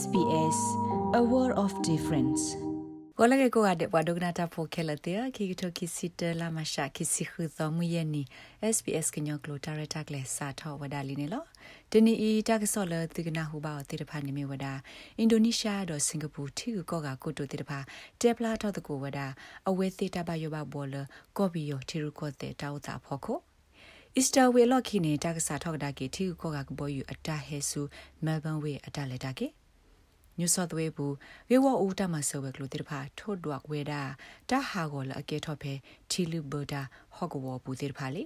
SBS a world of difference ကိုလကေကိုအတဲ့ဘွာဒုကနာတာဖိုခဲလတဲ့ခိကတိုခိစီတလာမရှာခိစီခူသမူယနီ SBS ကညောကလိုတာရတာကလေစာထောဝဒါလီနေလောတနီအီတာကဆောလတိကနာဟူဘာတိတဖာနေမီဝဒါအင်ဒိုနီးရှားတော့စင်ကာပူထီကောကကိုတိုတိတဖာတက်ပလာထော့တကိုဝဒါအဝဲသေးတဘယောဘဘောလကောဘီယိုထီရူကောတဲ့တောက်တာဖော်ခိုအစ္စတာဝေလော့ခိနေတာကစားထောက်တာကေထီကောကကဘောယူအတာဟဲဆူမဲလ်ဘန်ဝေအတာလက်တာကေ ညူဆော့သဝေဘူးဝေဝဦးတမဆောဝဲကလိုတိတဖာထို့ဒွက်ဝေဒါတာဟာကိုလအကေထော့ဖဲချီလူဘဒါဟော့ကဝဘူးတိတဖာလေ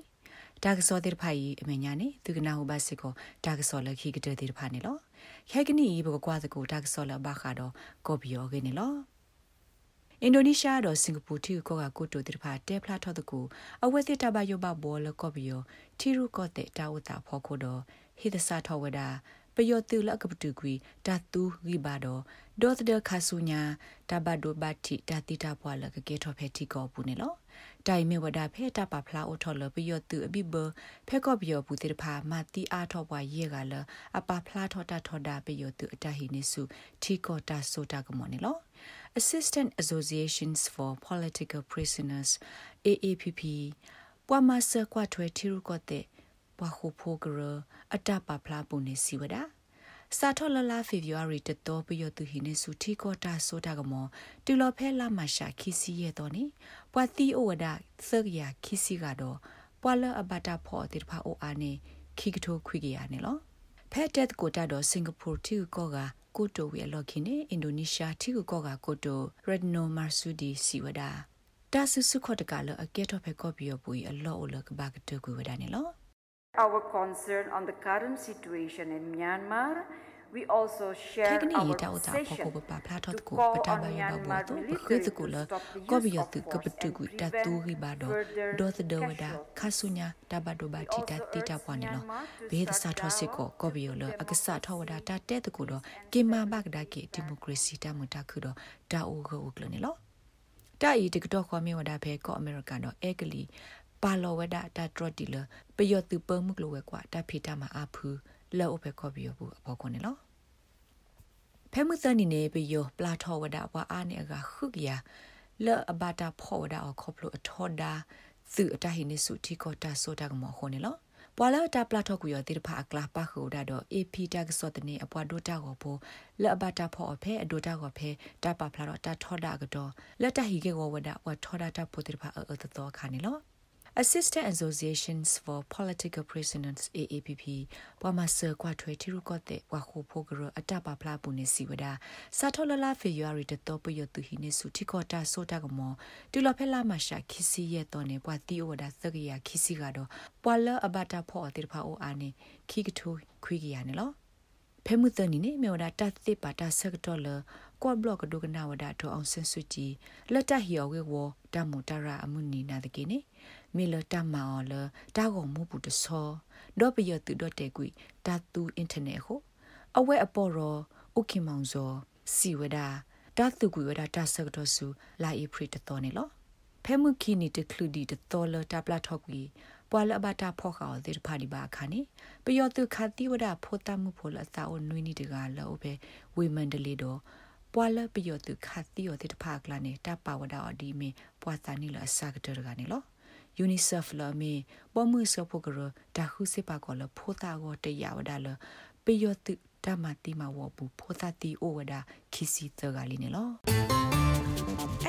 ဒါကစောတိတဖာကြီးအမေညာနေသူကနာဟိုဘတ်စစ်ကိုဒါကစောလခိကတဲ့တိတဖာနေလောခဲကနီဘကကွာစကိုဒါကစောလဘခါတော့ကော်ပီယောကနေလောအင်ဒိုနီးရှားတော့စင်ကာပူတီကိုကကိုတိုတိတဖာတဲဖလာထော့တကူအဝဲစစ်တဘယောဘဘောလကော်ပီယောထီရူကော့တဲ့တာဝတာဖော်ခိုတော့ဟိသစာထောဝဒါ ပယောတူလကပတူကွီတတူဂိဘာဒိုဒေါသဒခါဆူညာတဘဒိုဘတ်တီတတိတာပွာလကကေထောဖဲတီကောပူနေလောတိုင်မေဝဒဖဲတပဖလာအိုထော်လပယောတူအဘိဘဖဲကောပယောပူတေဖာမာတီအားထောပွားရေကလအပဖလာထောတာထောတာပယောတူအတဟိနေစုတီကောတာဆိုတာကမောနေလော Assistant Associations for Political Prisoners AAPP ပွာမဆကွာထွဲထီရုကောတဲ့ ဘွာခုဖိုဂရအတပပလာပုန်နေစီဝဒစာထောလလာဖေဗူအာရီတတော်ပြရသူဟိနေစုတီကောတာဆိုတာကမောတူလော်ဖဲလာမရှာခီစီရဲ့တော်နေပွာတီအိုဝဒသရယာခီစီကတော့ပွာလအဘတာဖောတိဖာအိုအာနေခိကထိုခွိကရနေလောဖဲတက်ကိုတာတော့စင်ကာပူတီကောကကိုတိုဝေလော်ခိနေအင်ဒိုနီးရှားတီကောကကိုတိုရက်နိုမာဆူဒီစီဝဒါတာဆုစုခတ်တကလအကဲတော့ဖဲကော်ပီယပူအလော်အလကဘာကတကူဝဒါနေလော our concern on the current situation in Myanmar. We also share our obsession to call on Myanmar military to stop the use of force and prevent further khasunya tabado ba ti ta ti ta pwa ne lo be da sa tho sit ko ko bi yo lo akasa tho wada ta te de ko do ke ma ba ga da ke democracy ta mu ta khu do da o go o klo ne lo တာဤတကတော့ခေါ်မြဝဒါဖဲကောအမေရိကန်တော့အဲကလီ ပါလောဝဒတာထရတီလပယောတူပမှုကလောဝဲကွာတာဖီတာမှာအဖူလောအဖဲခေါ်ပြီးဘူးအဘောခွန်နေလောဖဲမှုစနီနေပယောပလာထောဝဒဘွာအားနေကခုကရလောအဘတာဖောဝဒအခေါပလိုအထောဒါသူအတဟိနေစုတီကောတာဆိုတာကမခွန်နေလောပွာလာတာပလာထောကူရတိဖာအကလာပါခုဒါတော့ AP တာကစောတနေအပွားဒိုတာကိုပိုလက်အဘတာဖောအဖဲအဒိုတာကိုဖဲတာပါဖလာတော့တာထောဒါကတော့လက်တဟီကေကိုဝဒဝထောဒါတာပိုတိဖာအအတတော်ခါနေလော Assistant Associations for Political Prisoners AAPP ပဝမဆာကွာထွေတီရုကော့တဲ့ဝါခုဖိုဂရအတပပလာပုန်နေစီဝဒစာထောလလာဖေယွာရီတတော်ပယတူဟိနေစုတီကောတာဆိုတာကမောတူလဖဲလာမရှာခီစီရဲ့တော်နေပွာတီအိုဝဒသကရခီစီကတော့ပွာလအဘတာဖောတိဖာအိုအာနေခီကထူခွေးကရနေလောဖဲမှုတနီနေမြော်ဒါတတ်တိပါတာဆက်တော်လကော့ဘလော့ကဒုကနာဝဒါထောအောင်ဆင်စုကြည်လက်တဟီယောဝေဝတမူတရာအမှုနီနာတကိနေ မေလတမအော်လတာကောမူပူတဆောဒေါ်ပယတူဒေါ်တေကွီတာတူအင်တာနက်ဟိုအဝဲအပေါ်ရောဥခိမောင်ဇောစီဝဒါတာတူကွေဝဒါတာဆက်တော်စုလာအီပရီတတော်နေလောဖဲမှုခီနီတကလူဒီတတော်လတာပလာထော့ကွီပွာလဘတာဖောခါတဲ့ဖာဒီဘာခါနေပယောတုခတိဝဒဖောတမှုဖောလသာအနွိနီတကလောပဲဝေမန္တလီတော့ပွာလပယောတုခတိယောတဲ့ဖာကလာနေတာပါဝဒါအဒီမီပွာသနီလအစကတရကနေလော UNICEF လမေပမှုစဖို့ကရတာခုစပါကောလဖိုတာကိုတရဝဒါလပယောတုတမတိမဝဘူးဖိုတာတီအိုဝဒါခီစီတကလေးနေလော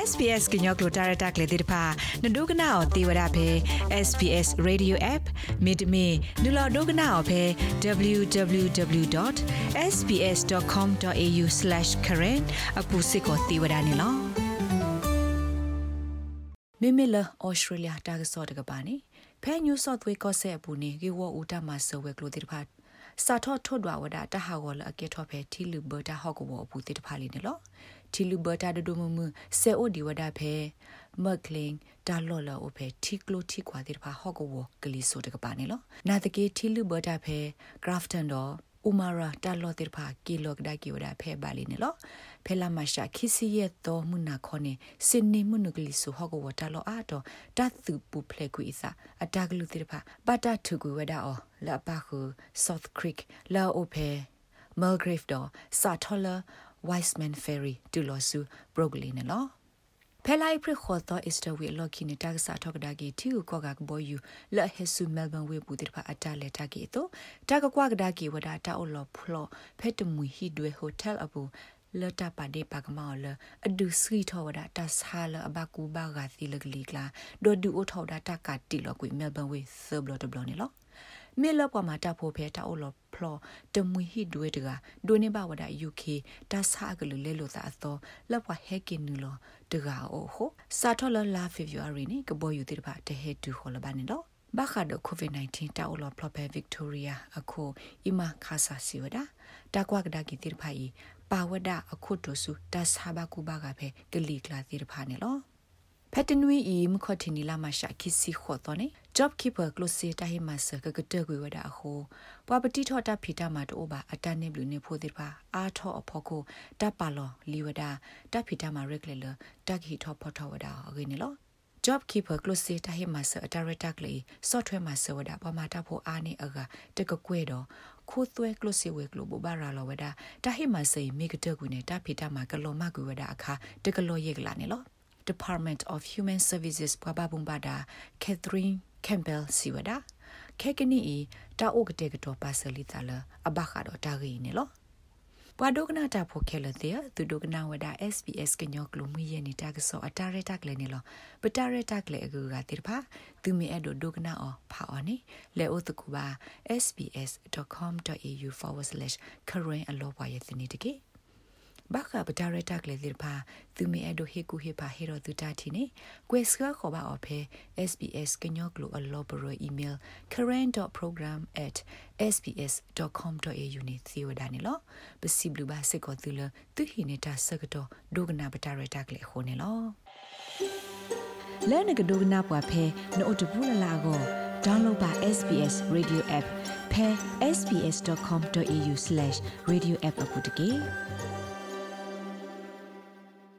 SBS ကညောကလိုတာရတာကလေးတိဖာနဒုကနာအောတေဝရဖဲ SBS Radio App မိဒမီနူလာဒုကနာအောဖဲ www.sbs.com.au/current အခုစစ်ကိုတေဝရနေလော မေမေလာဩစတြေးလျတာကစောတကပါနေဖဲညူဆော့သွေးကော့ဆက်ဘူးနေကေဝဦးတမဆဝဲကလိုတိဖာစာထော့ထွတ်ဒွာဝဒတဟာဝလအကေထော့ဖဲတီလူဘတာဟော့ကဝဘူးတိတဖာလီနေလောတီလူဘတာဒဒုမမဆေအိုဒီဝဒဖဲမကလင်းဒါလော်လော်အိုဖဲတီကလိုတီကွာတိတဖာဟော့ကဝကလီဆိုတကပါနေလောနာတကေတီလူဘတာဖဲဂရာဖတန်တော့ ဥမာရာတာလောတိဖာကီလောကဒါကီဝဒဖဲပါလီနေလောဖဲလာမရှာခီစီရဲ့တော်မှုနာခေါနေစင်နေမှုနုကလီဆိုဟောကဝတာလောအာတော့တတ်သူပူဖလက်ကွီစာအတကလူတိဖာပတာထုကူဝဒါအောလာပါခု South Creek လာအိုဖဲ Mulgrave တော့စာထော်လာ Wiseman Ferry တူလို့စု Brooklyn နော် ဖဲလိုက်ပြခေါ်တော့ Easter week လော်ကီနေတာကစားထောက်ဒါကီတီကိုကကဘောယူလဟဆူမဲလ်ဘန်ဝေဘူးတိဖာအတလက်တာကီတော့တာကကွာကဒါကီဝဒါတာအော်လော်ဖလောဖဲတမူဟီဒွေဟိုတယ်အပူလတပါဒေပါကမောလအဒုစီထောဝဒတာဆာလအဘကူဘာဂါသီလကလီကလာဒိုဒူအိုထောဒတာကတီလောကွေမဲလ်ဘန်ဝေဆဘလတဘလနေလော မေလပမှာတာဖို့ဖဲတာအိုလောဖလောတမွေဟိဒွေတကဒိုနေဘဝဒ UK တာဆာကလူလဲလို့သာအသောလက်ဝဟဲကင်နူလောတကအိုဟိုစာထောလလာ February နေကဘောယူတိတပါတဟဲတူဟောလဘာနေလောဘာခါဒကိုဗစ် -19 တာအိုလောဖလောဖဲ Victoria အခုအီမာခါဆာစီဝဒတာကွာကဒါကီတိတဖာဤပါဝဒအခုတုစုတာဆာဘကူဘာကဖဲကလီကလာတိတဖာနေလော ဖက်တနွီအီမခတ်နီလာမရှာခိစီခေါ်တော့နေ job keeper close တာဟိမဆကကတကွေဝဒအဟိုပွာပတိထောတာဖီတာမတိုးပါအတန်နေဘလူနေဖို့တိပါအာထောအဖို့ကိုတပ်ပါလောလီဝဒတပ်ဖီတာမရက်လေလတက်ဟီထောဖော်ထောဝဒအဂိနေလော job keeper close ta he ma sa director kle software ma sa wada pa ma ta pho a ni aga te ka kwe do khu thwe close we klo bo ba ra lo wada ta he ma sa mi ka te ku ne ta phi ta ma ka lo ma ku wada akha te ka lo ye kla ne lo Department of Human Services ပပပုံပါတာ Catherine Campbell စီဝဒခေကနီတာအိုကတဲ့ကတော့ပါဆလီတာလအဘခါတော့တာဂီနေလောပဝဒကနာတာဖိုခဲလတဲ့သူဒကနာဝဒ SBS ကညောကလူမီယနေတာကစောအတာရတက်လေနေလောပတာရတက်လေအကူကတိဖာသူမီအဲ့ဒဒကနာအောဖာအော်နေလေအိုတကူပါ sbs.com.au/current အလောပါရဲ့တနေတကေ ဘာခပဒါရတာကလေဒီပါသူမေအဒိုဟေကူဟေပါဟေရတူတာတီနေကွေစကခေါ်ပါအဖေ SBS ကညောကလိုအလောဘရအီးမေးလ် current.program@sbs.com.au နေသီဝဒနေလောပစီဘလူဘာစကောတူလသူဟိနေတာစကတော့ဒိုဂနာပဒါရတာကလေခိုနေလောလဲနကဒိုဂနာပွားဖေနို့တဘူးလလာကို download ပါ SBS radio app pe sbs.com.au/radioapp အပုတ်တကေ